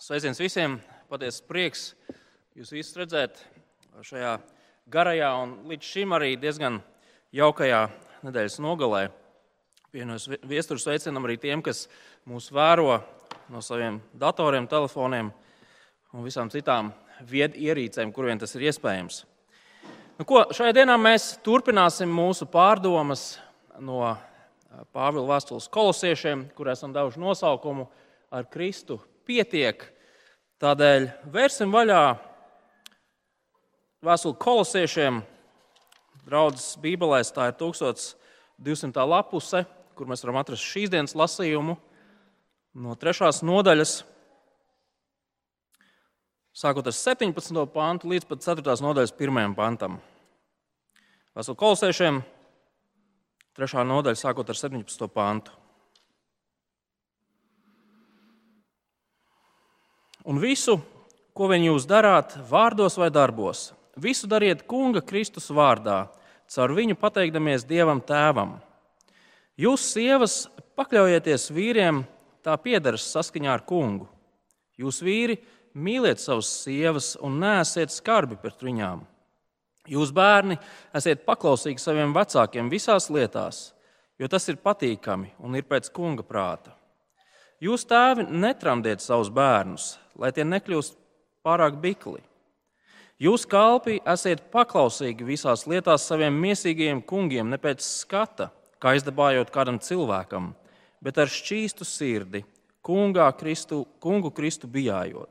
Sveiciens visiem! Patiesi prieks jūs visus redzēt šajā garajā un līdz šim arī diezgan jaukajā nedēļas nogalē. Vienos viesturus sveicinam arī tiem, kas mūs vēro no saviem datoriem, telefoniem un visām citām viedierīcēm, kur vien tas ir iespējams. Nu, ko, šajā dienā mēs turpināsim mūsu pārdomas no Pāvila vēstules kolosiešiem, kur esam devuši nosaukumu ar Kristu pietiek. Tādēļ vērsim vaļā vēstuli kolosiešiem. Draudzes Bībelēs tā ir 1200. lapuse, kur mēs varam atrast šīs dienas lasījumu no 3. nodaļas, sākot ar 17. pantu līdz pat 4. nodaļas 1. pantam. Vēstuli kolosiešiem, 3. nodaļa, sākot ar 17. pantu. Un visu, ko vien jūs darāt, vārdos vai darbos, visu dariet Kunga Kristus vārdā, caur viņu pateikdamies Dievam Tēvam. Jūs, sievas, pakļaujieties vīriem, tā piedaras saskaņā ar Kungu. Jūs, vīri, mīliet savas sievas un neesiet skarbi pret viņām. Jūs, bērni, esiet paklausīgi saviem vecākiem visās lietās, jo tas ir patīkami un ir pēc Kunga prāta. Jūs, tēvi, netramdiet savus bērnus, lai tie nekļūst pārāk bikli. Jūs, kalpi, esiet paklausīgi visās lietās saviem mīsīgajiem kungiem, ne pēc skata, kā izdabājot kādam cilvēkam, bet ar šķīstu sirdi, kungā Kristu, kungu Kristu bijājot.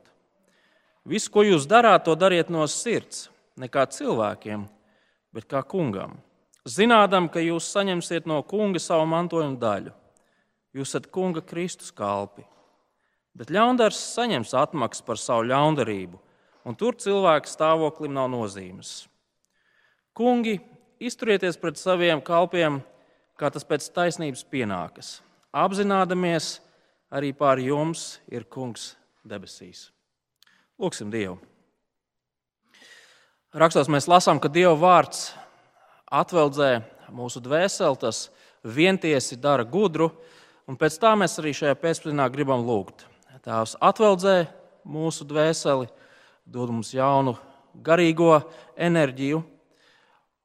Visu, ko jūs darāt, to dariet no sirds, ne kā cilvēkiem, bet kā kungam. Zinādam, ka jūs saņemsiet no kunga savu mantojumu daļu. Jūs esat kunga Kristus kalpi Bet ļaundars saņems atmaksu par savu ļaundarību, un tur cilvēka stāvoklim nav nozīmes. Kungi, izturieties pret saviem kalpiem, kā tas pēc taisnības pienākas, apzināmies, arī pār jums ir kungs debesīs. Lūksim Dievu! Rakstos mēs lasām, ka Dieva vārds atveldzē mūsu dvēseli, tas vientiesi dara gudru, un pēc tā mēs arī šajā pēcpusdienā gribam lūgt. Tēvs atveldzē mūsu dvēseli, dod mums jaunu garīgo enerģiju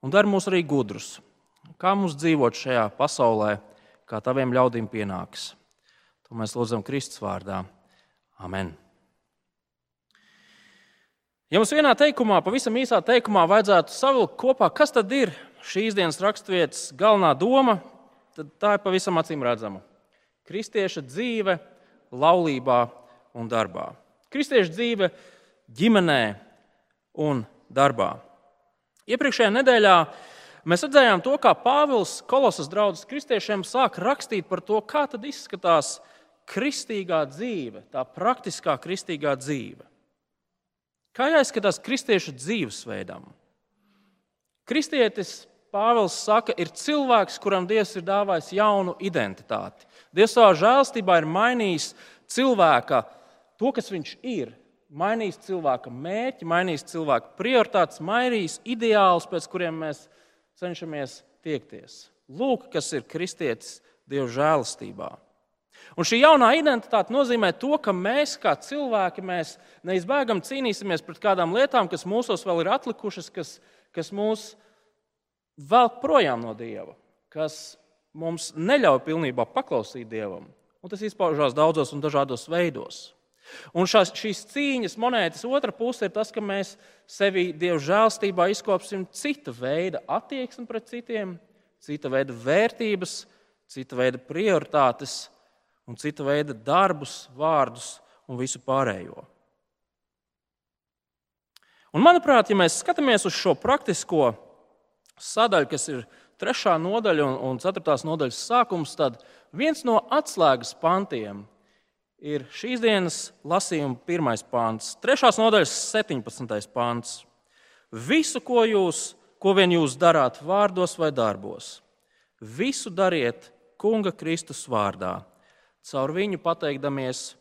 un dara mūs arī gudrus. Kā mums dzīvot šajā pasaulē, kā taviem ļaudīm pienāks? To mēs lūdzam Kristus vārdā. Amen. Ja mums vienā teikumā, pavisam īsā teikumā, vajadzētu savilkt kopā, kas tad ir šīs dienas raksturvietas galvenā doma, tad tā ir pavisam acīm redzama. Kristieša dzīve laulībā un darbā. Kristiešu dzīve ģimenē un darbā. Iepriekšējā nedēļā mēs redzējām to, kā Pāvils Kolosas draugs kristiešiem sāk rakstīt par to, kā izskatās kristīgā dzīve, tā praktiskā kristīgā dzīve. Kā jāizskatās kristiešu dzīvesveidam? Kristietis Pāvils saka, ir cilvēks, kuram Dievs ir dāvājis jaunu identitāti. Dievs savā žēlstībā ir mainījis cilvēka to, kas viņš ir. Mainījis cilvēka mērķi, mainījis cilvēka prioritātes, mainījis ideālus, pēc kuriem mēs cenšamies tiekties. Lūk, kas ir kristietis Dieva žēlastībā. Un šī jaunā identitāte nozīmē to, ka mēs, kā cilvēki, mēs neizbēgam cīnīsimies pret kādām lietām, kas mūsos vēl ir atlikušas, kas, kas mūs velk projām no Dieva, kas mums neļauj pilnībā paklausīt Dievam. Un tas izpaužās daudzos un dažādos veidos. Un šās, šīs cīņas monētas otra puse ir tas, ka mēs sevi Dieva žēlstībā izkopsim cita veida attieksmi pret citiem, cita veida vērtības, cita veida prioritātes un cita veida darbus, vārdus un visu pārējo. Un, manuprāt, ja mēs skatāmies uz šo praktisko sadaļa, kas ir trešā nodaļa un ceturtās nodaļas sākums, tad viens no atslēgas pantiem ir šīs dienas lasījuma pirmais pāns, trešās nodaļas 17. pāns. Visu, ko jūs, ko vien jūs darāt, vārdos vai darbos, visu dariet Kunga Kristus vārdā, caur viņu pateikdamies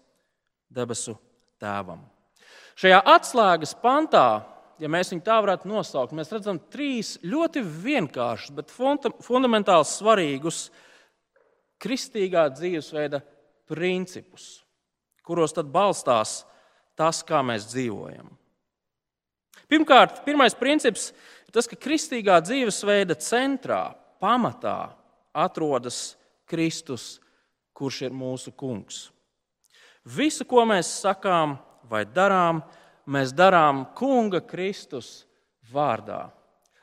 debesu Tēvam. Šajā atslēgas pantā ja mēs viņu tā varētu nosaukt, mēs redzam trīs ļoti vienkāršus, bet fundamentāli svarīgus kristīgā dzīvesveida principus, kuros tad balstās tas, kā mēs dzīvojam. Pirmkārt, pirmais princips ir tas, ka kristīgā dzīvesveida centrā, pamatā atrodas Kristus, kurš ir mūsu kungs. Visu, ko mēs sakām vai darām, mēs darām Kunga Kristus vārdā.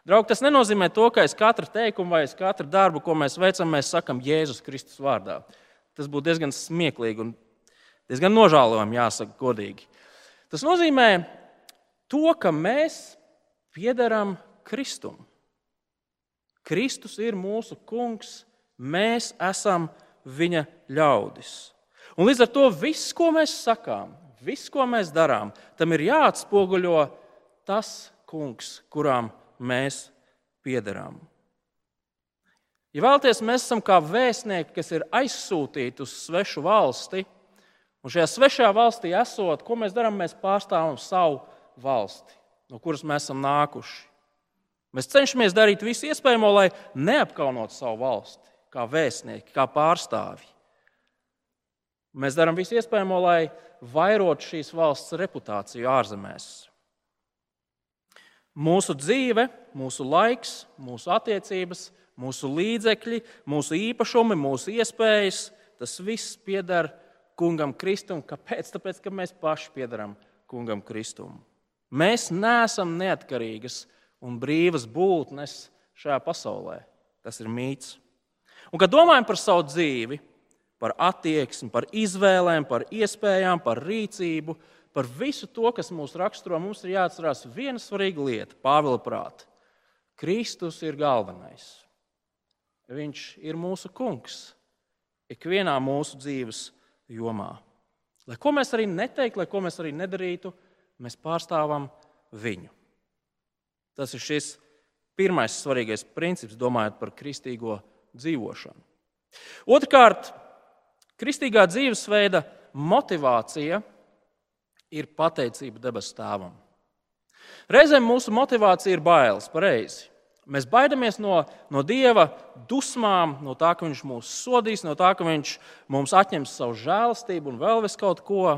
Draugi, tas nenozīmē to, ka aiz katra teikuma vai aiz katra darba, ko mēs veicam, mēs sakam Jēzus Kristus vārdā. Tas būtu diezgan smieklīgi un diezgan nožēlojami, jāsaka, godīgi. Tas nozīmē to, ka mēs piederam Kristum. Kristus ir mūsu kungs, mēs esam viņa ļaudis. Un līdz ar to viss, ko mēs sakām, viss, ko mēs darām, tam ir jāatspoguļo tas kungs, kurām mēs piederām. Ja vēlaties, mēs esam kā vēstnieki, kas ir aizsūtīti uz svešu valsti, un šajā svešajā valstī esot, ko mēs darām? Mēs pārstāvam savu valsti, no kuras mēs esam nākuši. Mēs cenšamies darīt visu iespējamo, lai neapkaunotu savu valsti, kā vēstnieki, kā pārstāvji. Mēs darām visu iespējamo, lai vairotu šīs valsts reputāciju ārzemēs. Mūsu dzīve, mūsu laiks, mūsu attiecības, mūsu līdzekļi, mūsu īpašumi, mūsu iespējas, tas viss pieder kungam Kristum. Kāpēc? Tāpēc, ka mēs paši piedaram kungam Kristum. Mēs neesam neatkarīgas un brīvas būtnes šajā pasaulē. Tas ir mīts. Un, kad domājam par savu dzīvi, par attieksmi, par izvēlēm, par iespējām, par rīcību, par visu to, kas mūs raksturo, mums ir jāatcerās viena svarīga lieta, Pāvila prāta. Kristus ir galvenais. Viņš ir mūsu kungs ikvienā mūsu dzīves jomā. Lai ko mēs arī neteiktu, lai ko mēs arī nedarītu, mēs pārstāvam viņu. Tas ir šis pirmais svarīgais princips, domājot par kristīgo dzīvošanu. Otrkārt, kristīgā dzīvesveida motivācija ir pateicība debesu tēvam. Reizēm mūsu motivācija ir bailes, pareizi. Mēs baidamies no, no Dieva dusmām, no tā, ka Viņš mūs sodīs, no tā, ka Viņš mums atņems savu žēlastību un vēl kaut ko.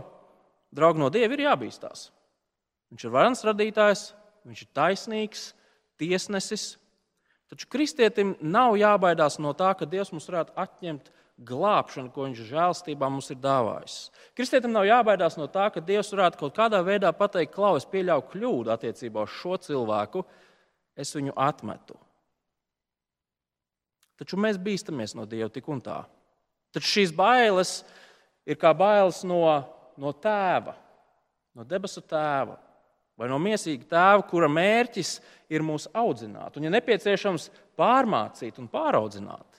Draugi, no Dieva ir jābīstās. Viņš ir varans radītājs, viņš ir taisnīgs, tiesnesis. Taču kristietim nav jābaidās no tā, ka Dievs mums varētu atņemt glābšanu, ko viņš žēlstībā mums ir dāvājis. Kristietim nav jābaidās no tā, ka Dievs varētu kaut kādā veidā pateikt, klau, es pieļauju kļūdu attiecībā uz šo cilvēku, es viņu atmetu. Taču mēs bīstamies no Dieva tik un tā. Taču šīs bailes ir kā bailes no, no tēva, no debesu tēva vai no mīsīga tēva, kura mērķis ir mūs audzināt, un, ja nepieciešams, pārmācīt un pāraudzināt.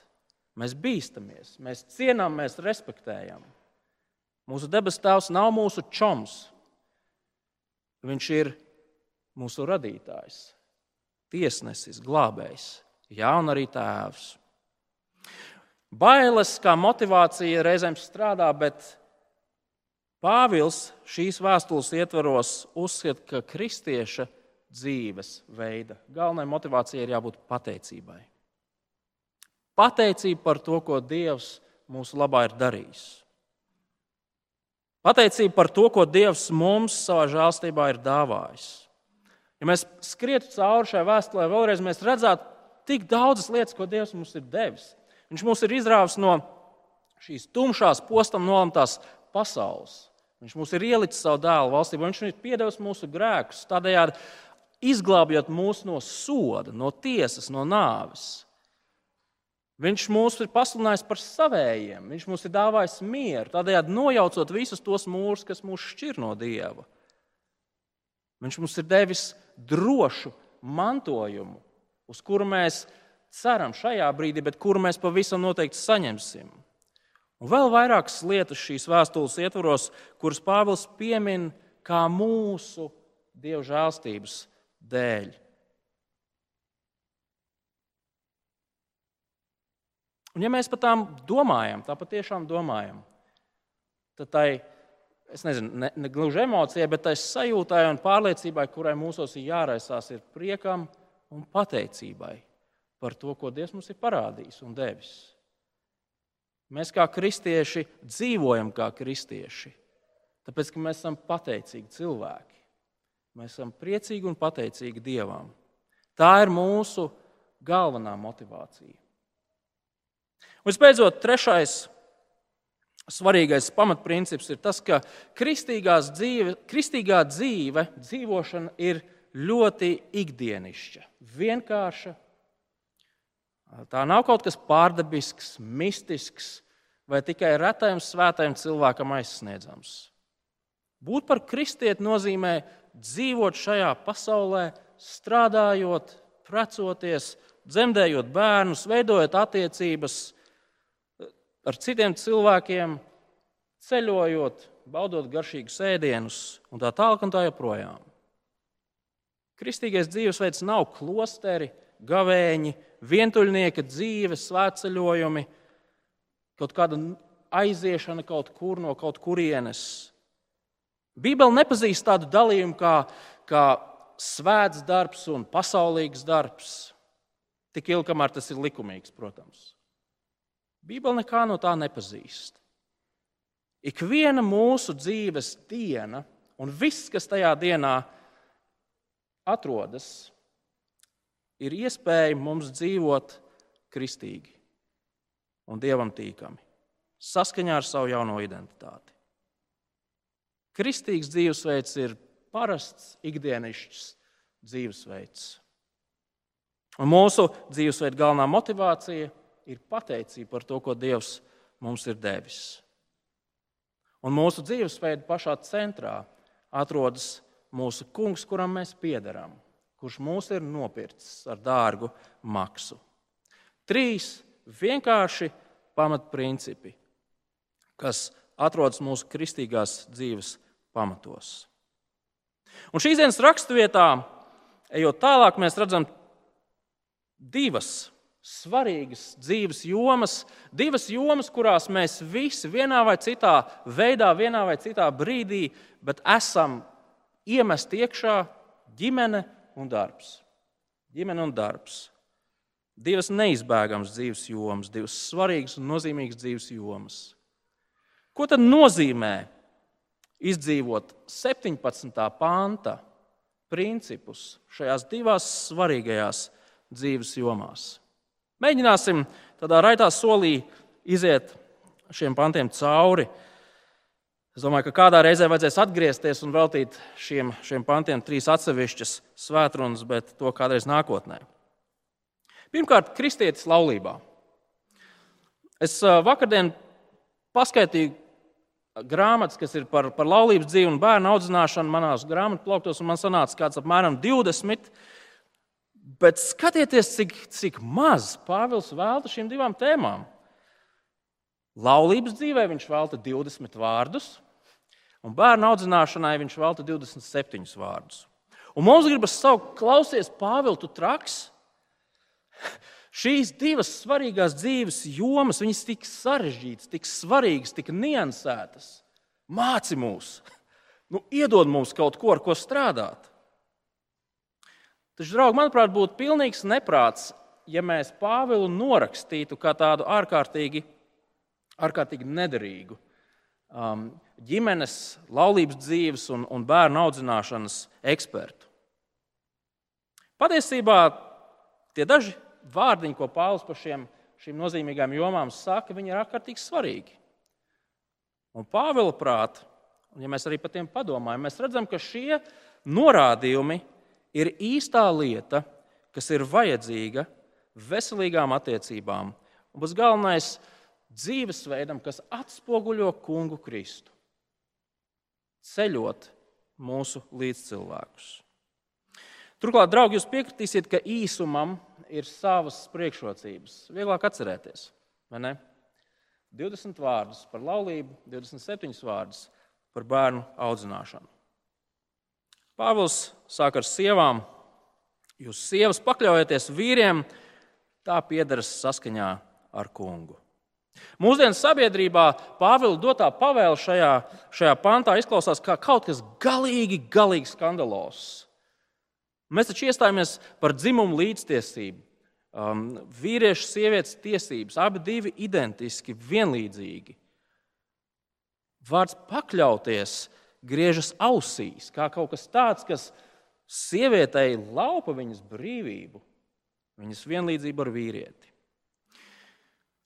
Mēs bīstamies, mēs cienām, mēs respektējam. Mūsu debes tēvs nav mūsu čoms. Viņš ir mūsu radītājs, tiesnesis, glābējs, jā, un arī tēvs. Bailes kā motivācija reizēm strādā, bet Pāvils šīs vēstules ietvaros uzskata, ka kristieša dzīves veida galvenai motivācijai ir jābūt pateicībai. Pateicība par to, ko Dievs mūsu labā ir darījis. Pateicība par to, ko Dievs mums savā žēlstībā ir dāvājis. Ja mēs skrietu cauri šai vēstulē, vēlreiz mēs redzētu tik daudzas lietas, ko Dievs mums ir devis. Viņš mūs ir izrāvis no šīs tumšās, postam nolemtās pasaules. Viņš mūs ir ielicis savu dēlu valstībā, viņš ir piedevis mūsu grēkus, tādējādi izglābjot mūs no soda, no tiesas, no nāves. Viņš mūs ir pasludinājis par savējiem, viņš mums ir dāvājis mieru, tādējādi nojaucot visus tos mūrus, kas mūs šķir no Dieva. Viņš mums ir devis drošu mantojumu, uz kuru mēs ceram šajā brīdī, bet kuru mēs pavisam noteikti saņemsim. Un vēl vairākas lietas šīs vēstules ietvaros, kuras Pāvils piemin kā mūsu Dieva žēlstības dēļ. Un, ja mēs par tām domājam, tā patiešām domājam, tad tai, es nezinu, ne, ne gluži emocijai, bet tai sajūtai un pārliecībai, kurai mūsos ir jāraisās, ir priekam un pateicībai par to, ko Dievs mums ir parādījis un devis. Mēs kā kristieši dzīvojam kā kristieši. Tāpēc, ka mēs esam pateicīgi cilvēki. Mēs esam priecīgi un pateicīgi Dievam. Tā ir mūsu galvenā motivācija. Visbeidzot, trešais svarīgais pamatprincips ir tas, ka dzīve, kristīgā dzīve, dzīvošana ir ļoti ikdienišķa, vienkārša. Tā nav kaut kas pārdabisks, mistisks vai tikai retajam svētajam cilvēkam aizsniedzams. Būt par kristieti nozīmē dzīvot šajā pasaulē, strādājot, precoties, dzemdējot bērnus, veidojot attiecības ar citiem cilvēkiem, ceļojot, baudot garšīgus ēdienus un tā tālāk un tā joprojām. Kristīgais dzīvesveids nav klosteri, gavēņi, vientuļnieka dzīve, svētceļojumi, kaut kāda aiziešana kaut kur no kaut kurienes. Bībele nepazīst tādu dalījumu kā, kā svēts darbs un pasaulīgs darbs. Tik ilgi, kamēr tas ir likumīgs, protams. Bībele nekā no tā nepazīst. Ik viena mūsu dzīves diena un viss, kas tajā dienā atrodas, ir iespēja mums dzīvot kristīgi un dievam tīkami, saskaņā ar savu jauno identitāti. Kristīgs dzīvesveids ir parasts, ikdienišķs dzīvesveids. Un mūsu dzīvesveida galvenā motivācija ir pateicība par to, ko Dievs mums ir devis. Un mūsu dzīvesveida pašā centrā atrodas mūsu kungs, kuram mēs piederam, kurš mūs ir nopircis ar dārgu maksu. Trīs vienkārši pamatprincipi, kas atrodas mūsu kristīgās dzīves pamatos. Un šīs dienas raksturvietā, ejot tālāk, mēs redzam divas svarīgas dzīves jomas, divas jomas, kurās mēs visi vienā vai citā veidā, vienā vai citā brīdī, bet esam iemesti iekšā ģimene un darbs. Ģimene un darbs. Divas neizbēgamas dzīves jomas, divas svarīgas un nozīmīgas dzīves jomas. Ko tad nozīmē izdzīvot 17. panta principus šajās divās svarīgajās dzīves jomās? Mēģināsim tādā raitā solī iziet šiem pantiem cauri. Es domāju, ka kādā reizē vajadzēs atgriezties un veltīt šiem, šiem pantiem trīs atsevišķas svētrunas, bet to kādreiz nākotnē. Pirmkārt, kristietis laulībā. Es vakardien paskaitīju grāmatas, kas ir par, par laulības dzīvi un bērnu audzināšanu manās grāmatu plauktos, un man sanāca kāds apmēram 20. Bet skatieties, cik, cik maz Pāvils velta šīm divām tēmām. Laulības dzīvē viņš velta 20 vārdus, un bērnu audzināšanai viņš velta 27 vārdus. Un mums gribas saukt, klausies, Pāvils, tu traks. Šīs divas svarīgās dzīves jomas, viņas tik sarežģītas, tik svarīgas, tik niansētas. Māci mūs, nu, iedod mums kaut ko, ar ko strādāt. Taču, draugi, manuprāt, būtu pilnīgs neprāts, ja mēs Pāvilu norakstītu kā tādu ārkārtīgi, ārkārtīgi nederīgu um, ģimenes, laulības dzīves un, un bērnu audzināšanas ekspertu. Patiesībā tie daži vārdiņi, ko Pāvils par šiem, šīm nozīmīgām jomām saka, ir ārkārtīgi svarīgi. Un Pāvila prātā, ja mēs arī par tiem padomājam, mēs redzam, ka šie norādījumi ir īstā lieta, kas ir vajadzīga veselīgām attiecībām. Un tas galvenais dzīvesveidam, kas atspoguļo kungu Kristu. Ceļot mūsu līdzcilvēkus. Turklāt, draugi, jūs piekritīsiet, ka īsumam ir savas priekšrocības. Vieglāk atcerēties, vai ne? 20 vārdus par laulību, 27 vārdus par bērnu audzināšanu. Pāvils sāk ar sievām. Jūs sievas pakļaujieties vīriem, tā piedaras saskaņā ar kungu. Mūsdienu sabiedrībā Pāvila dotā pavēle šajā, šajā pantā izklausās kā kaut kas galīgi, galīgi skandalos. Mēs taču iestājāmies par dzimumu līdztiesību, um, vīriešu, sievietes tiesības, abi divi identiski, vienlīdzīgi. Vārds pakļauties griežas ausīs, kā kaut kas tāds, kas sievietei laupa viņas brīvību, viņas vienlīdzību ar vīrieti.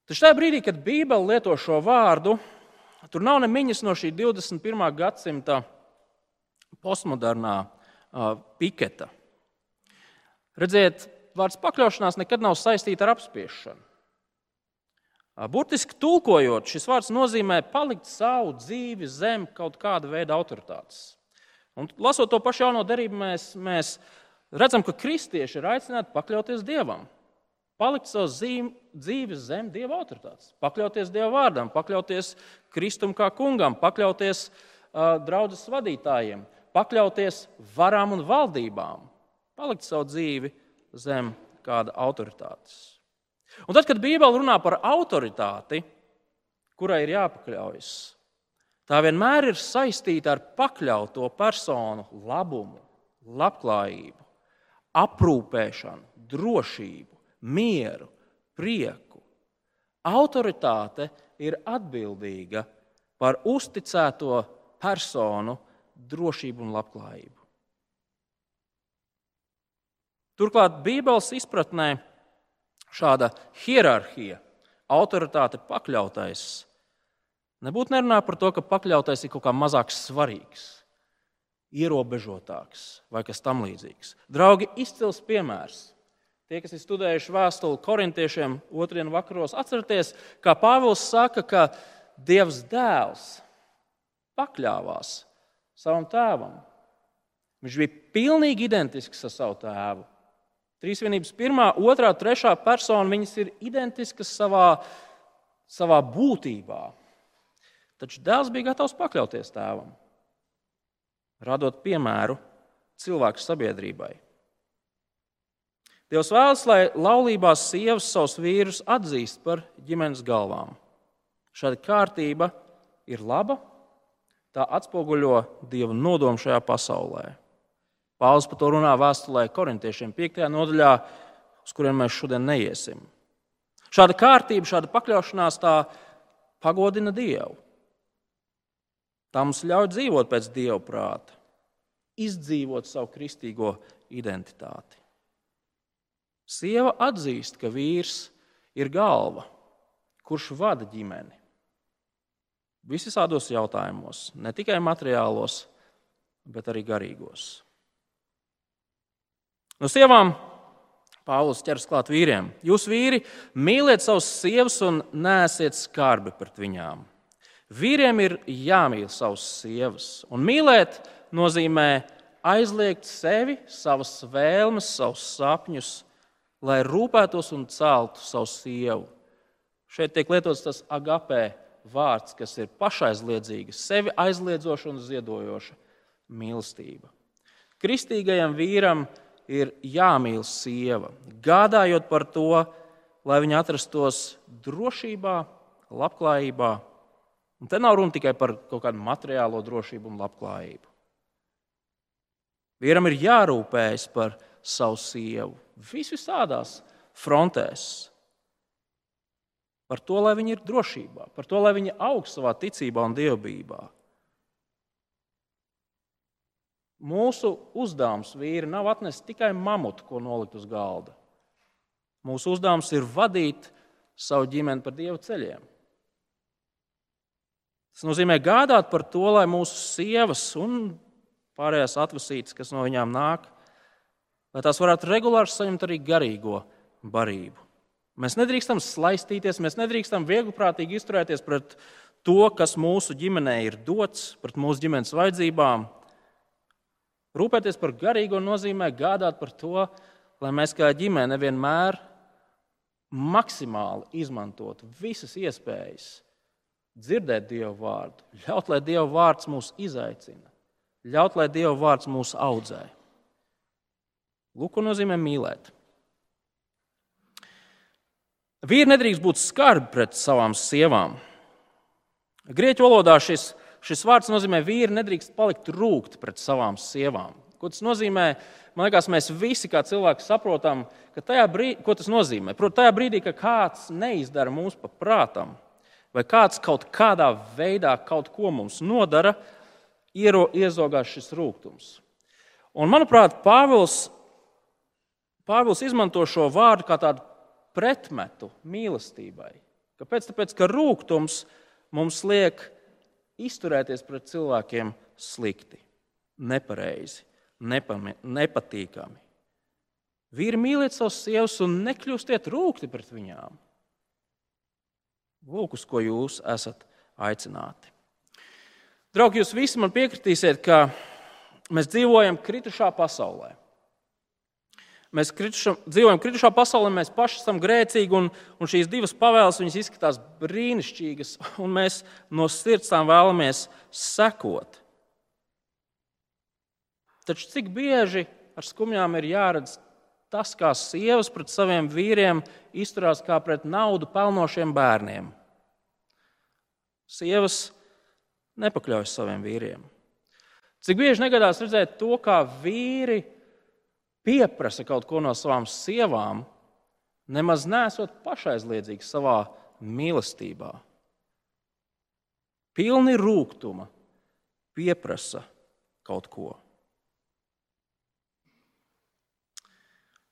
Taču tajā brīdī, kad Bībele lieto šo vārdu, tur nav nemiņas no šī 21. gadsimta postmodernā piketa. Redziet, vārds pakļaušanās nekad nav saistīta ar apspiešanu. Burtiski tulkojot, šis vārds nozīmē palikt savu dzīvi zem kaut kāda veida autoritātes. Un, lasot to pašu jauno derību, mēs, mēs redzam, ka kristieši ir aicināti pakļauties Dievam, palikt savu dzīvi zem Dieva autoritātes, pakļauties Dieva vārdam, pakļauties Kristum kā kungam, pakļauties uh, draudzes vadītājiem, pakļauties varām un valdībām, palikt savu dzīvi zem kāda autoritātes. Un tad, kad Bībele runā par autoritāti, kurai ir jāpakļaujas, tā vienmēr ir saistīta ar pakļauto personu labumu, labklājību, aprūpēšanu, drošību, mieru, prieku. Autoritāte ir atbildīga par uzticēto personu drošību un labklājību. Turklāt Bībeles izpratnē šāda hierarhija, autoritāte, pakļautais, nebūtu nerunā par to, ka pakļautais ir kaut kā mazāk svarīgs, ierobežotāks vai kas tamlīdzīgs. Draugi, izcils piemērs. Tie, kas ir studējuši vēstuli korintiešiem otrdienu vakaros, atcerieties, kā Pāvils saka, ka Dievs dēls pakļāvās savam tēvam. Viņš bija pilnīgi identisks ar savu tēvu. Trīsvienības pirmā, otrā, trešā persona viņas ir identiskas savā, savā būtībā. Taču dēls bija gatavs pakļauties tēvam, radot piemēru cilvēku sabiedrībai. Dievs vēlas, lai laulībās sievas savus vīrus atzīst par ģimenes galvām. Šāda kārtība ir laba, tā atspoguļo Dieva nodomu šajā pasaulē. Pāvils par to runā vēstulē korintiešiem 5. nodaļā, uz kuriem mēs šodien neiesim. Šāda kārtība, šāda pakļaušanās tā pagodina Dievu. Tā mums ļauj dzīvot pēc Dieva prāta, izdzīvot savu kristīgo identitāti. Sieva atzīst, ka vīrs ir galva, kurš vada ģimeni. Visādos jautājumos, ne tikai materiālos, bet arī garīgos. No sievām Pāvils ķers klāt vīriem. Jūs, vīri, mīliet savus sievas un nēsiet skarbi pret viņām. Vīriem ir jāmīl savas sievas, un mīlēt nozīmē aizliegt sevi, savas vēlmes, savus sapņus, lai rūpētos un celtu savu sievu. Šeit tiek lietots tas agapē vārds, kas ir pašaizliedzīga, sevi aizliedzoša un ziedojoša mīlestība. Kristīgajam vīram ir ir jāmīl sieva, gādājot par to, lai viņa atrastos drošībā, labklājībā. Un te nav runa tikai par kaut kādu materiālo drošību un labklājību. Vīram ir jārūpējas par savu sievu visādās frontēs. Par to, lai viņi ir drošībā, par to, lai viņi augst savā ticībā un dievbijā. Mūsu uzdevums vīri nav atnest tikai mamutu, ko nolikt uz galda. Mūsu uzdevums ir vadīt savu ģimeni pa dievu ceļiem. Tas nozīmē gādāt par to, lai mūsu sievas un pārējās atvasītas, kas no viņām nāk, lai tās varētu regulāri saņemt arī garīgo barību. Mēs nedrīkstam slaistīties, mēs nedrīkstam viegliprātīgi izturēties pret to, kas mūsu ģimenē ir dots, pret mūsu ģimenes vajadzībām. Rūpēties par garīgo nozīmē gādāt par to, lai mēs kā ģimene vienmēr maksimāli izmantotu visas iespējas dzirdēt Dieva vārdu, ļaut, lai Dieva vārds mūs izaicina, ļaut, lai Dieva vārds mūs audzē. Lūk, ko nozīmē mīlēt. Vīri nedrīkst būt skarbi pret savām sievām. Grieķu valodā šis šis vārds nozīmē, ka vīri nedrīkst palikt rūkt pret savām sievām. Ko tas nozīmē? Man liekas, mēs visi kā cilvēki saprotam, ka brīdī, ko tas nozīmē. Protams, tajā brīdī, kad kāds neizdara mūsu pa prātam, vai kāds kaut kādā veidā kaut ko mums nodara, iero, iezogās šis rūkums. Un, manuprāt, Pāvils, Pāvils izmanto šo vārdu kā tādu pretmetu mīlestībai. Kāpēc? Tāpēc, ka rūkums mums liek izturēties pret cilvēkiem slikti, nepareizi, nepami, nepatīkami. Vīri mīliet savus sievas un nekļūstiet rūkti pret viņām. Lūk, uz ko jūs esat aicināti. Draugi, jūs visi man piekritīsiet, ka mēs dzīvojam kritušā pasaulē. Mēs kritušam, dzīvojam kritušā pasaulē, mēs paši esam grēcīgi, un, un šīs divas pavēles izskatās brīnišķīgas, un mēs no sirds tām vēlamies sekot. Taču cik bieži ar skumjām ir jāredz tas, kā sievas pret saviem vīriem izturās kā pret naudu pelnošiem bērniem? Sievas nepakļaujas saviem vīriem. Cik bieži negadās redzēt to, kā vīri pieprasa kaut ko no savām sievām, nemaz nesot pašaizliedzīgi savā mīlestībā. Pilni rūkuma pieprasa kaut ko.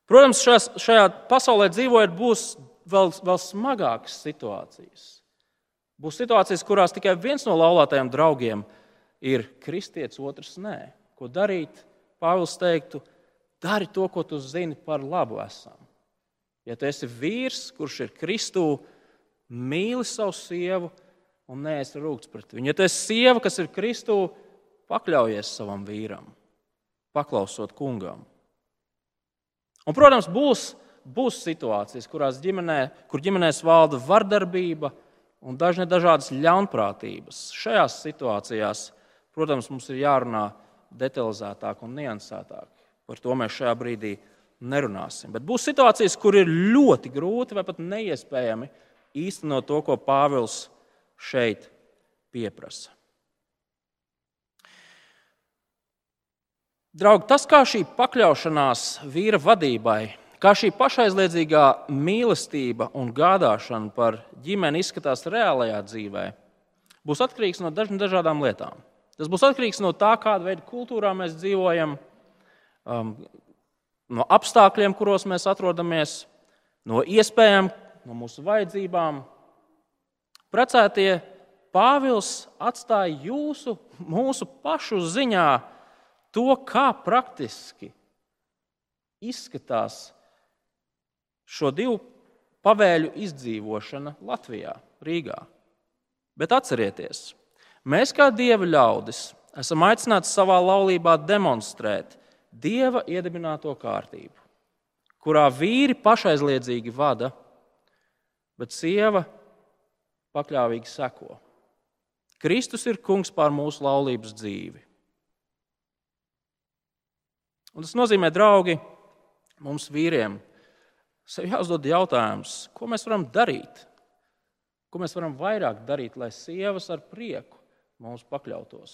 Protams, šajā, šajā pasaulē dzīvojot, būs vēl, vēl smagākas situācijas. Būs situācijas, kurās tikai viens no laulātajiem draugiem ir kristietis, otrs nē. Ko darīt? Pāvils teiktu, dari to, ko tu zini par labu esam. Ja tu esi vīrs, kurš ir Kristū, mīli savu sievu un neesi rūkts pret viņu. Ja tu esi sieva, kas ir Kristū, pakļaujies savam vīram, paklausot kungam. Un, protams, būs, būs situācijas, kurās ģimenē, kur ģimenēs valda vardarbība, un dažādas ļaunprātības. Šajās situācijās, protams, mums ir jārunā detalizētāk un niansētāk. Par to mēs šajā brīdī nerunāsim. Bet būs situācijas, kur ir ļoti grūti vai pat neiespējami īstenot to, ko Pāvils šeit pieprasa. Draugi, tas, kā šī pakļaušanās vīra vadībai Kā šī pašaizliedzīgā mīlestība un gādāšana par ģimeni izskatās reālajā dzīvē, būs atkarīgs no dažādām lietām. Tas būs atkarīgs no tā, kāda veida kultūrā mēs dzīvojam, um, no apstākļiem, kuros mēs atrodamies, no iespējām, no mūsu vajadzībām. Precētie Pāvils atstāja jūsu, mūsu pašu ziņā to, kā praktiski izskatās šo divu pavēļu izdzīvošana Latvijā, Rīgā. Bet atcerieties, mēs kā dieva ļaudis esam aicināti savā laulībā demonstrēt dieva iedibināto kārtību, kurā vīri pašaizliedzīgi vada, bet sieva pakļāvīgi seko. Kristus ir kungs pār mūsu laulības dzīvi. Un tas nozīmē, draugi, mums vīriem sev jāuzdod jautājums, ko mēs varam darīt? Ko mēs varam vairāk darīt, lai sievas ar prieku mums pakļautos,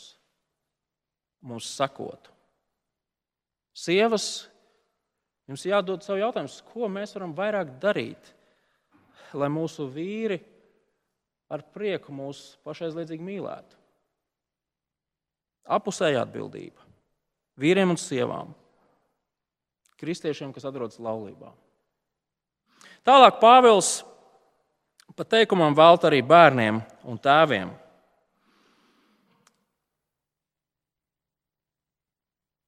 mums sakotu? Sievas, jums jādod sev jautājums, ko mēs varam vairāk darīt, lai mūsu vīri ar prieku mūs pašaizliedzīgi mīlētu. Apusēja atbildība vīriem un sievām, kristiešiem, kas atrodas laulībā. Tālāk Pāvils pa teikumam velta arī bērniem un tēviem.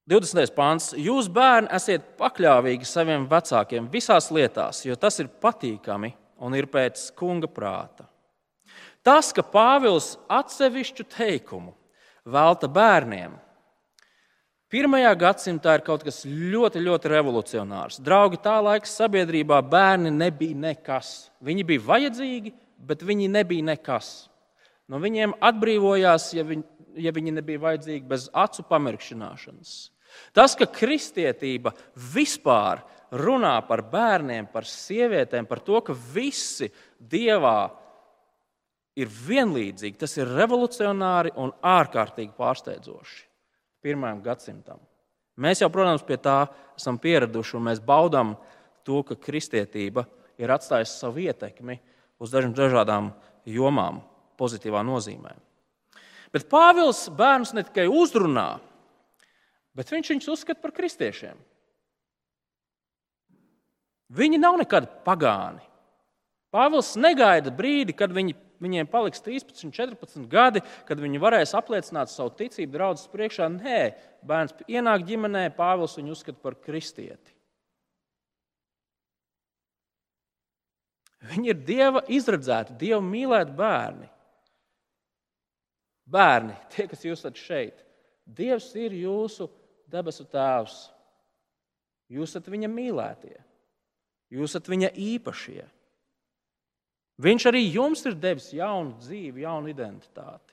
20. pāns. Jūs, bērni, esat pakļāvīgi saviem vecākiem visās lietās, jo tas ir patīkami un ir pēc kunga prāta. Tas, ka Pāvils atsevišķu teikumu velta bērniem, Pirmajā gadsimtā ir kaut kas ļoti, ļoti revolucionārs. Draugi, tā laika sabiedrībā bērni nebija nekas. Viņi bija vajadzīgi, bet viņi nebija nekas. No viņiem atbrīvojās, ja viņi, ja viņi nebija vajadzīgi, bez acu pamirkšanāšanas. Tas, ka kristietība vispār runā par bērniem, par sievietēm, par to, ka visi dievā ir vienlīdzīgi, tas ir revolucionāri un ārkārtīgi pārsteidzoši pirmajam gadsimtam. Mēs jau, protams, pie tā esam pieraduši un mēs baudām to, ka kristietība ir atstājusi savu ietekmi uz dažādām jomām, pozitīvā nozīmē. Bet Pāvils bērnus ne tikai uzrunā, bet viņš viņus uzskata par kristiešiem. Viņi nav nekad pagāni. Pāvils negaida brīdi, kad viņi, viņiem paliks 13, 14 gadi, kad viņi varēs apliecināt savu ticību draudzes priekšā. Nē, bērns ienāk ģimenē, Pāvils viņu uzskata par kristieti. Viņi ir Dieva izredzēti, Dieva mīlēti bērni. Bērni, tie, kas jūs esat šeit, Dievs ir jūsu debesu Tēvs. Jūs esat viņa mīlētie, jūs esat viņa īpašie. Viņš arī jums ir devis jaunu dzīvi, jaunu identitāti.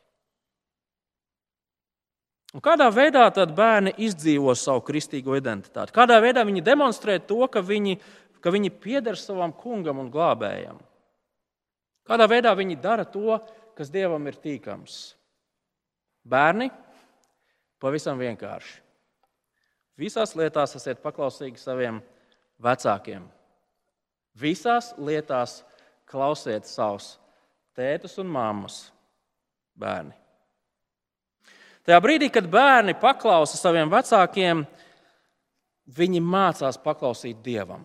Un kādā veidā tad bērni izdzīvo savu kristīgo identitāti? Kādā veidā viņi demonstrē to, ka viņi, ka viņi pieder savam kungam un glābējam? Kādā veidā viņi dara to, kas dievam ir tīkams? Bērni, pavisam vienkārši. Visās lietās esiet paklausīgi saviem vecākiem. Visās lietās klausiet savus tētus un māmas, bērni. Tajā brīdī, kad bērni paklausa saviem vecākiem, viņi mācās paklausīt Dievam.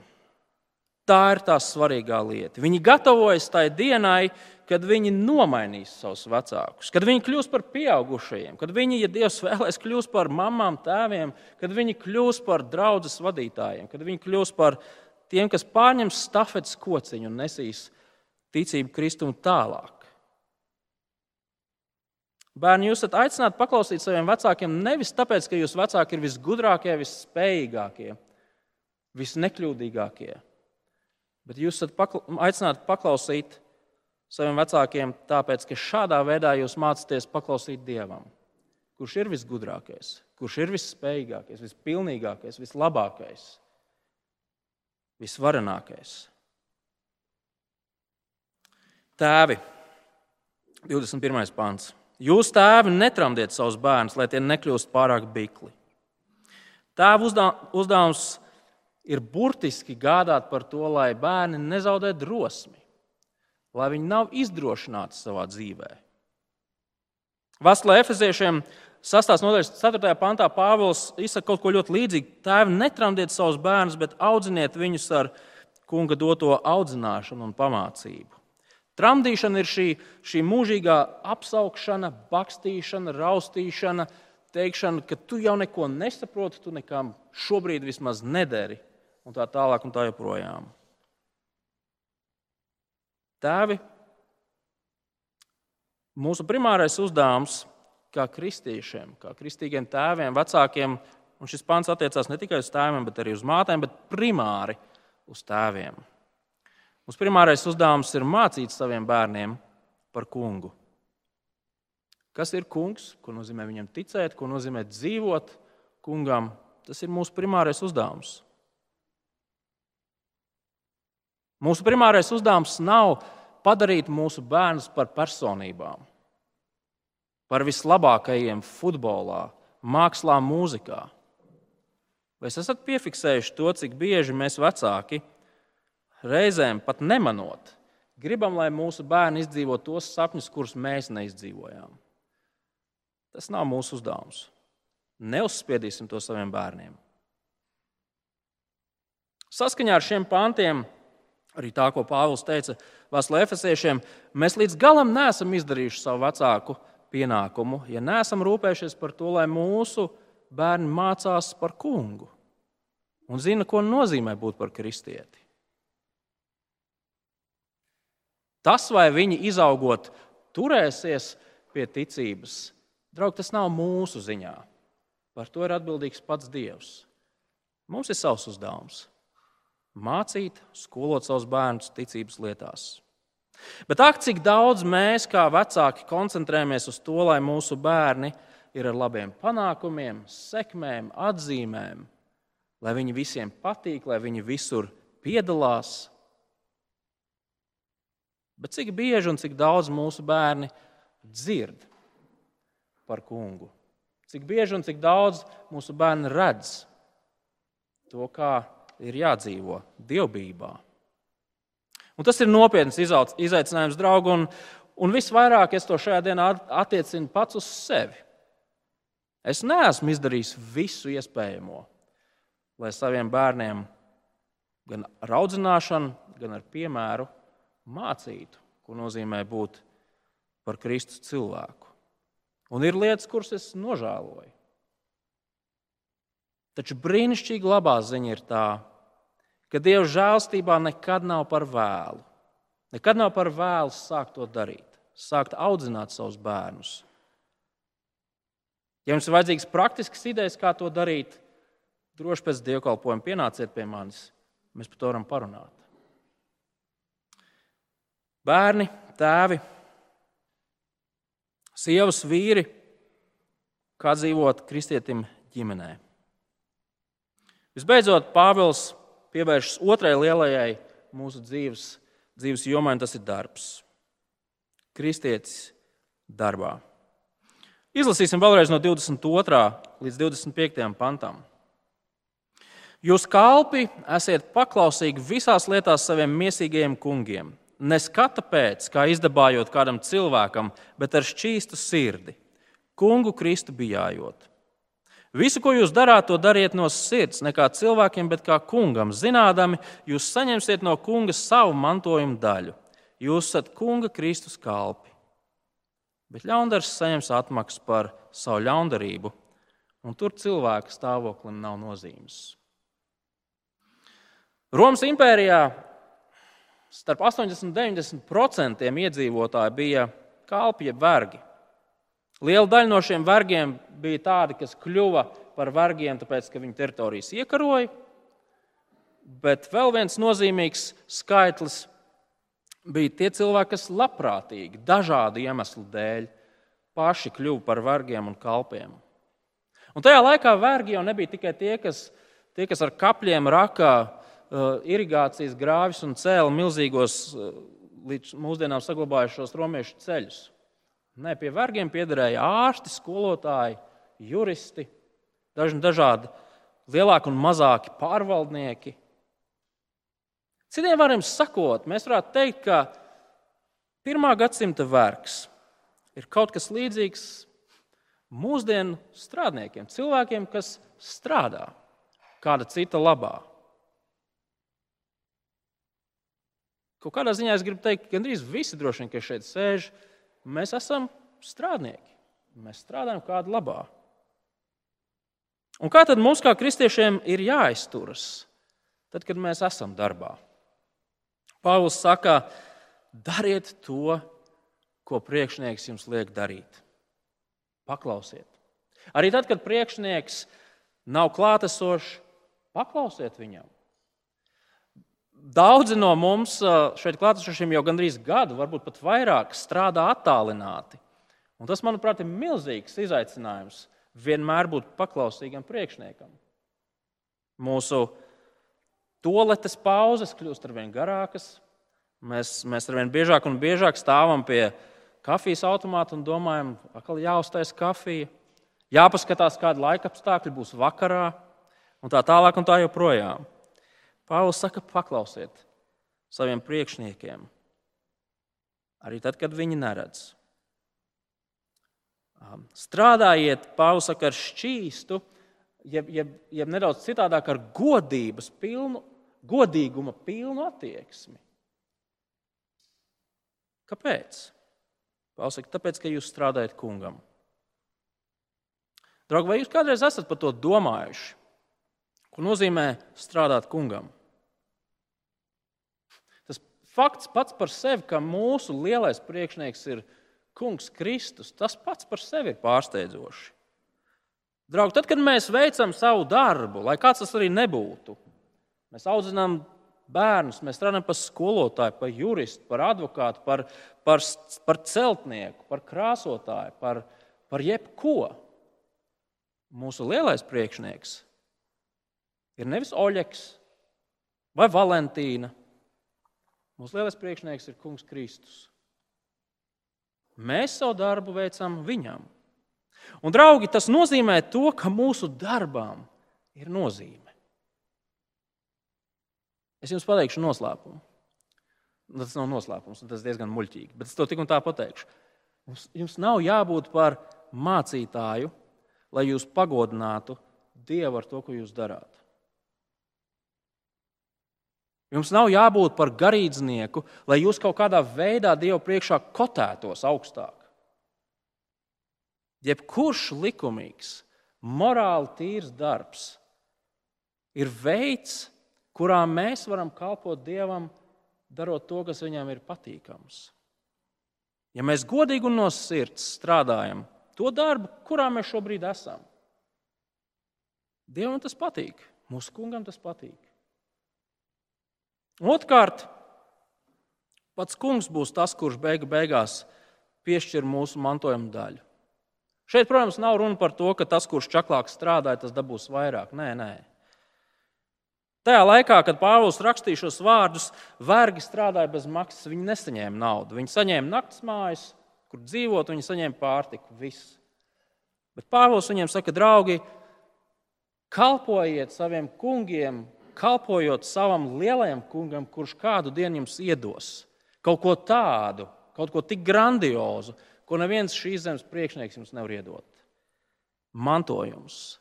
Tā ir tā svarīgā lieta. Viņi gatavojas tai dienai, kad viņi nomainīs savus vecākus, kad viņi kļūs par pieaugušajiem, kad viņi, ja Dievs vēlēs, kļūs par mamām, tēviem, kad viņi kļūs par draugus vadītājiem, kad viņi kļūs par tiem, kas pārņems stafetes kociņu un nesīs ticību Kristumu tālāk. Bērni, jūs esat aicināti paklausīt saviem vecākiem nevis tāpēc, ka jūsu vecāki ir visgudrākie, visspējīgākie, visnekļūdīgākie, bet jūs esat pakla aicināti paklausīt saviem vecākiem, tāpēc ka šādā veidā jūs mācāties paklausīt Dievam, kurš ir visgudrākais, kurš ir visspējīgākais, vispilnīgākais, vislabākais, visvarenākais. Tēvi, 21. pāns. Jūs, tēvi, netramdiet savus bērnus, lai tie nekļūst pārāk bikli. Tēva uzdevums ir burtiski gādāt par to, lai bērni nezaudē drosmi lai viņi nav izdrošināti savā dzīvē. Vasarā Efeziešiem 6. nodaļas 4. pantā Pāvils izsaka kaut ko ļoti līdzīgu. Tēvi, netramdiet savus bērnus, bet audziniet viņus ar kunga doto audzināšanu un pamācību. Tramdīšana ir šī, šī mūžīgā apsaukšana, bakstīšana, raustīšana, teikšana, ka tu jau neko nesaproti, tu nekam šobrīd vismaz nederi, un tā tālāk un tā joprojām. Tēvi, mūsu primārais uzdevums kā kristiešiem, kā kristīgiem tēviem, vecākiem, un šis pants attiecās ne tikai uz tēviem, bet arī uz mātēm, bet primāri uz tēviem. Mūsu primārais uzdevums ir mācīt saviem bērniem par kungu. Kas ir kungs, ko nozīmē viņam ticēt, ko nozīmē dzīvot kungam? Tas ir mūsu primārais uzdevums. Mūsu primārais uzdevums nav padarīt mūsu bērnus par personībām, par vislabākajiem futbolā, mākslā, mūzikā. Vai esat piefiksējuši to, cik bieži mēs vecāki reizēm pat nemanot, gribam, lai mūsu bērni izdzīvo tos sapņus, kurus mēs neizdzīvojām? Tas nav mūsu uzdevums. Neuzspiedīsim to saviem bērniem. Saskaņā ar šiem pantiem Arī tā, ko Pāvils teica Vēstulē Efesiešiem, mēs līdz galam neesam izdarījuši savu vecāku pienākumu, ja neesam rūpējušies par to, lai mūsu bērni mācās par kungu un zina, ko nozīmē būt par kristieti. Tas, vai viņi izaugot, turēsies pie ticības, draugi, tas nav mūsu ziņā. Par to ir atbildīgs pats Dievs. Mums ir savs uzdevums mācīt, skolot savus bērnus ticības lietās. Bet ak, cik daudz mēs, kā vecāki, koncentrējamies uz to, lai mūsu bērni ir ar labiem panākumiem, sekmēm, atzīmēm, lai viņi visiem patīk, lai viņi visur piedalās. Bet cik bieži un cik daudz mūsu bērni dzird par kungu? Cik bieži un cik daudz mūsu bērni redz to, kā ir jādzīvo dievbijā. Un tas ir nopietns izaicinājums, draugi. Un, un visvairāk es to šajā dienā attiecinu pats uz sevi. Es neesmu izdarījis visu iespējamo, lai saviem bērniem gan ar audzināšanu, gan ar piemēru mācītu, ko nozīmē būt par Kristus cilvēku. Un ir lietas, kuras es nožēloju. Taču brīnišķīgi labā ziņa ir tā, ka Dieva žēlstībā nekad nav par vēlu. Nekad nav par vēlu sākt to darīt, sākt audzināt savus bērnus. Ja jums ir vajadzīgas praktiskas idejas, kā to darīt, droši pēc dievkalpojuma pienāciet pie manis. Mēs par to varam parunāt. Bērni, tēvi, sievas, vīri, kā dzīvot kristietim ģimenē. Visbeidzot, Pāvils pievēršas otrai lielajai mūsu dzīves, dzīves jomai, un tas ir darbs. Kristietis darbā. Izlasīsim vēlreiz no 22. līdz 25. pantam. Jūs kalpi esiet paklausīgi visās lietās saviem mīsīgajiem kungiem. Ne skata pēc, kā izdabājot kādam cilvēkam, bet ar šķīstu sirdi, kungu Kristu bijājot. Visu, ko jūs darāt, to dariet no sirds, ne kā cilvēkiem, bet kā kungam. Zinādami, jūs saņemsiet no kunga savu mantojumu daļu. Jūs esat kunga Kristus kalpi. Bet ļaundars saņems atmaksu par savu ļaundarību, un tur cilvēka stāvoklim nav nozīmes. Romas impērijā starp 80 un 90% iedzīvotāji bija kalpi, jeb vergi. Liela daļa no šiem vergiem bija tādi, kas kļuva par vergiem, tāpēc, ka viņu teritorijas iekaroja. Bet vēl viens nozīmīgs skaitlis bija tie cilvēki, kas labprātīgi, dažādu iemeslu dēļ, paši kļuva par vergiem un kalpiem. Un tajā laikā vergi jau nebija tikai tie, kas, tie, kas ar kapļiem rakā Uh, irigācijas grāvis un cēla milzīgos, uh, līdz mūsdienām saglabājušos romiešu ceļus. Nē, pie vergiem piederēja ārsti, skolotāji, juristi, daži dažādi lielāki un mazāki pārvaldnieki. Citiem vārdiem sakot, mēs varētu teikt, ka pirmā gadsimta vergs ir kaut kas līdzīgs mūsdienu strādniekiem, cilvēkiem, kas strādā kāda cita labā. Kaut kādā ziņā es gribu teikt, ka gandrīz visi droši vien, kas šeit sēž, mēs esam strādnieki. Mēs strādājam kādu labā. Un kā tad mums, kā kristiešiem, ir jāizturas, tad, kad mēs esam darbā? Pāvils saka, dariet to, ko priekšnieks jums liek darīt. Paklausiet. Arī tad, kad priekšnieks nav klātesošs, paklausiet viņam. Daudzi no mums šeit klātesošiem jau gandrīz gadu, varbūt pat vairāk, strādā attālināti. Un tas, manuprāt, ir milzīgs izaicinājums vienmēr būt paklausīgam priekšniekam. Mūsu toaletes pauzes kļūst ar vien garākas. Mēs, mēs ar vien biežāk un biežāk stāvam pie kafijas automāta un domājam, ka jāuztais kafija, jāpaskatās, kāda laika apstākļi būs vakarā, un tā tālāk un tā joprojām. Pāvils saka, paklausiet saviem priekšniekiem, arī tad, kad viņi neredz. Strādājiet, Pāvils saka, ar šķīstu, jeb, jeb, jeb nedaudz citādāk, ar godības pilnu, godīguma pilnu attieksmi. Kāpēc? Pāvils saka, tāpēc, ka jūs strādājat kungam. Draugi, vai jūs kādreiz esat par to domājuši? Ko nozīmē strādāt kungam? Fakts pats par sevi, ka mūsu lielais priekšnieks ir Kungs Kristus, tas pats par sevi ir pārsteidzoši. Draugi, tad, kad mēs veicam savu darbu, lai kāds tas arī nebūtu, mēs audzinām bērnus, mēs strādājam par skolotāju, par juristu, par advokātu, par, par, par celtnieku, par krāsotāju, par, par jebko. Mūsu lielais priekšnieks ir nevis Oļegs vai Valentīna Mūsu lielais priekšnieks ir Kungs Kristus. Mēs savu darbu veicam viņam. Un, draugi, tas nozīmē to, ka mūsu darbām ir nozīme. Es jums pateikšu noslēpumu. Tas nav noslēpums, tas ir diezgan muļķīgi. Bet es to tik un tā pateikšu. Jums nav jābūt par mācītāju, lai jūs pagodinātu Dievu ar to, ko jūs darāt. Jums nav jābūt par garīdznieku, lai jūs kaut kādā veidā Dievu priekšā kotētos augstāk. Jebkurš likumīgs, morāli tīrs darbs ir veids, kurā mēs varam kalpot Dievam, darot to, kas viņam ir patīkams. Ja mēs godīgi un no sirds strādājam to darbu, kurā mēs šobrīd esam, Dievam tas patīk, mūsu kungam tas patīk. Otrkārt, pats kungs būs tas, kurš beigu beigās piešķir mūsu mantojuma daļu. Šeit, protams, nav runa par to, ka tas, kurš čaklāk strādāja, tas dabūs vairāk. Nē, nē. Tajā laikā, kad Pāvils rakstīja šos vārdus, vergi strādāja bez maksas. Viņi nesaņēma naudu. Viņi saņēma naktas mājas, kur dzīvot, viņi saņēma pārtiku. Viss. Bet Pāvils viņiem saka, draugi, kalpojiet saviem kungiem, kalpojot savam lielajam kungam, kurš kādu dienu jums iedos. Kaut ko tādu, kaut ko tik grandiozu, ko neviens šīs zemes priekšnieks jums nevar iedot. Mantojums,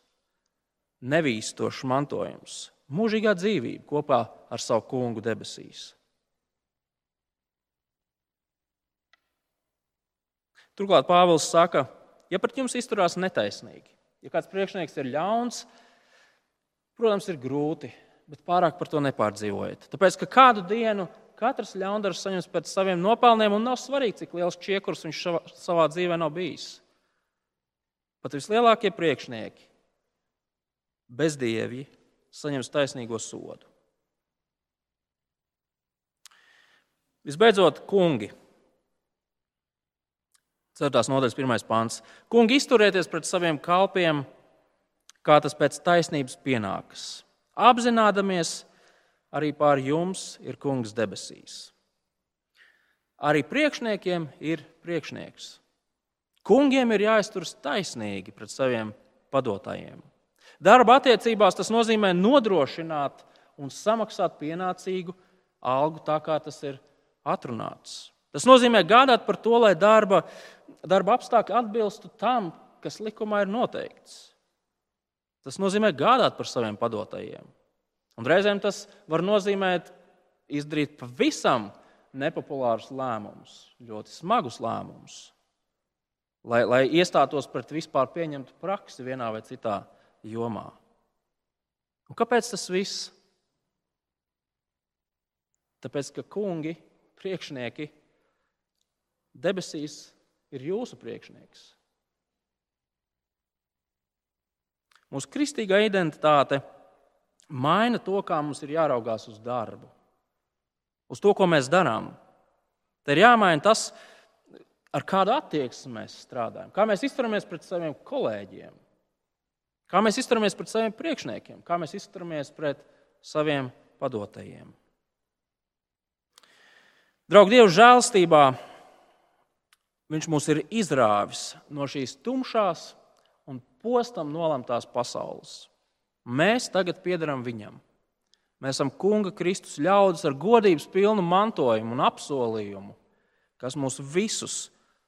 nevīstošs mantojums mūžīgā dzīvība kopā ar savu kungu debesīs. Turklāt Pāvils saka, ja pret jums izturās netaisnīgi, ja kāds priekšnieks ir ļauns, protams, ir grūti, bet pārāk par to nepārdzīvojiet. Tāpēc, ka kādu dienu katrs ļaundaris saņems pēc saviem nopelniem, un nav svarīgi, cik liels čiekurs viņš savā dzīvē nav bijis. Pat vislielākie priekšnieki, bezdievi, saņems taisnīgo sodu. Visbeidzot, kungi. Ceturtās nodaļas pirmais pāns. Kungi, izturieties pret saviem kalpiem, kā tas pēc taisnības pienākas. Apzināmies, arī pār jums ir kungs debesīs. Arī priekšniekiem ir priekšnieks. Kungiem ir jāizturas taisnīgi pret saviem padotājiem. Darba attiecībās tas nozīmē nodrošināt un samaksāt pienācīgu algu tā, kā tas ir atrunāts. Tas nozīmē gādāt par to, lai darba, darba apstākļi atbilstu tam, kas likumā ir noteikts. Tas nozīmē gādāt par saviem padotajiem. Un reizēm tas var nozīmēt izdarīt pavisam nepopulārus lēmumus, ļoti smagus lēmumus, lai, lai iestātos pret vispār pieņemtu praksi vienā vai citā jomā. Un kāpēc tas viss? Tāpēc, ka kungi, priekšnieki, debesīs ir jūsu priekšnieks. Mūsu kristīgā identitāte maina to, kā mums ir jāraugās uz darbu, uz to, ko mēs darām. Te ir jāmaina tas, ar kādu attieksmi mēs strādājam, kā mēs izturamies pret saviem kolēģiem, Kā mēs izturamies pret saviem priekšniekiem, kā mēs izturamies pret saviem padotajiem. Draugi, Dieva žēlstībā Viņš mūs ir izrāvis no šīs tumšās un postam nolemtās pasaules. Mēs tagad piedaram Viņam. Mēs esam Kunga Kristus ļaudis ar godības pilnu mantojumu un apsolījumu, kas mūs visus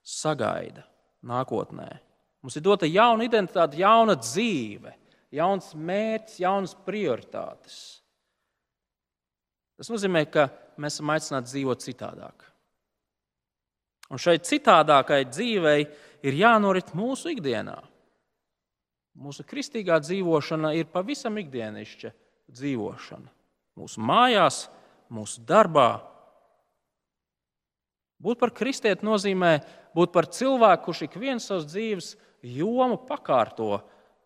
sagaida nākotnē. Mums ir dota jauna identitāte, jauna dzīve, jauns mērķis, jaunas prioritātes. Tas nozīmē, ka mēs esam aicināti dzīvot citādāk. Un šai citādākai dzīvei ir jānorit mūsu ikdienā. Mūsu kristīgā dzīvošana ir pavisam ikdienišķa dzīvošana. Mūsu mājās, mūsu darbā. Būt par kristieti nozīmē būt par cilvēku, kurš ik viens savas dzīves jomu pakārto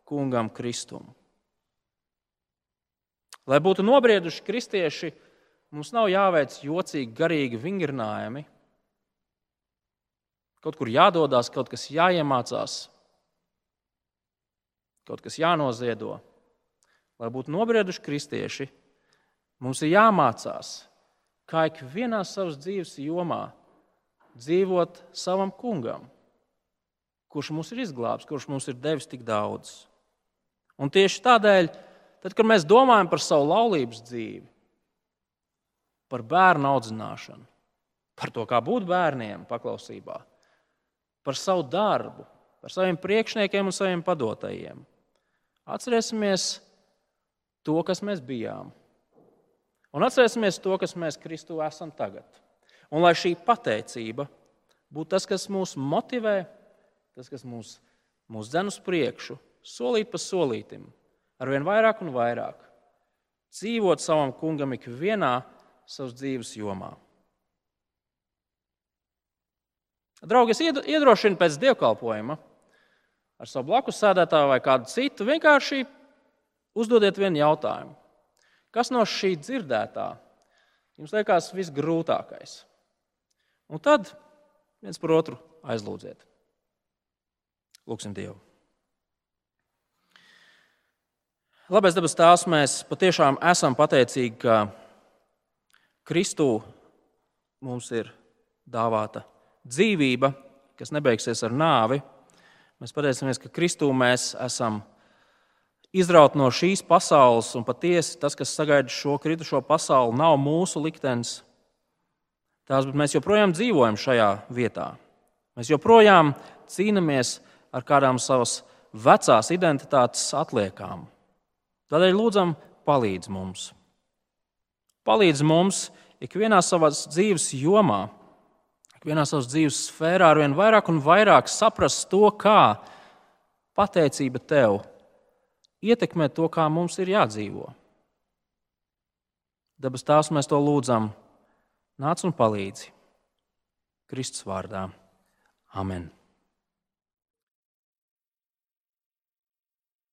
kungam Kristum. Lai būtu nobrieduši kristieši, mums nav jāveic jocīgi, garīgi vingrinājumi. Kaut kur jādodas, kaut kas jāiemācās, kaut kas jānoziedo. Lai būtu nobrieduši kristieši, mums ir jāmācās, kā ik vienā savas dzīves jomā dzīvot savam kungam kurš mūs ir izglābis, kurš mums ir devis tik daudz. Un tieši tādēļ, tad, kad mēs domājam par savu laulības dzīvi, par bērnu audzināšanu, par to, kā būt bērniem paklausībā, par savu darbu, par saviem priekšniekiem un saviem padotajiem. Atcerēsimies to, kas mēs bijām. Un atcerēsimies to, kas mēs Kristū esam tagad. Un lai šī pateicība būtu tas, kas mūs motivē, tas, kas mūs, mūs dzen uz priekšu, solīt pa solītim, arvien vairāk un vairāk, dzīvot savam kungam ikvienā savas dzīves jomā. Draugi, es iedrošinu pēc dievkalpojuma ar savu blakus sēdētāju vai kādu citu vienkārši uzdodiet vienu jautājumu. Kas no šī dzirdētā jums liekas visgrūtākais? Un tad viens par otru aizlūdziet. Lūksim Dievu. Labais dabas tēvs, mēs patiešām esam pateicīgi, ka Kristū mums ir dāvāta dzīvība, kas nebeigsies ar nāvi. Mēs pateicamies, ka Kristū mēs esam izrauti no šīs pasaules, un patiesi tas, kas sagaida šo kritušo pasauli, nav mūsu liktenis. Tās, bet mēs joprojām dzīvojam šajā vietā. Mēs joprojām cīnāmies ar kādām savas vecās identitātes atliekām. Tādēļ lūdzam, palīdz mums. Palīdz mums ikvienā savas dzīves jomā, ikvienā savas dzīves sfērā ar vien vairāk un vairāk saprast to, kā pateicība tev ietekmē to, kā mums ir jādzīvo. Dabas tās mēs to lūdzam, nāc un palīdzi. Kristus vārdā. Amen.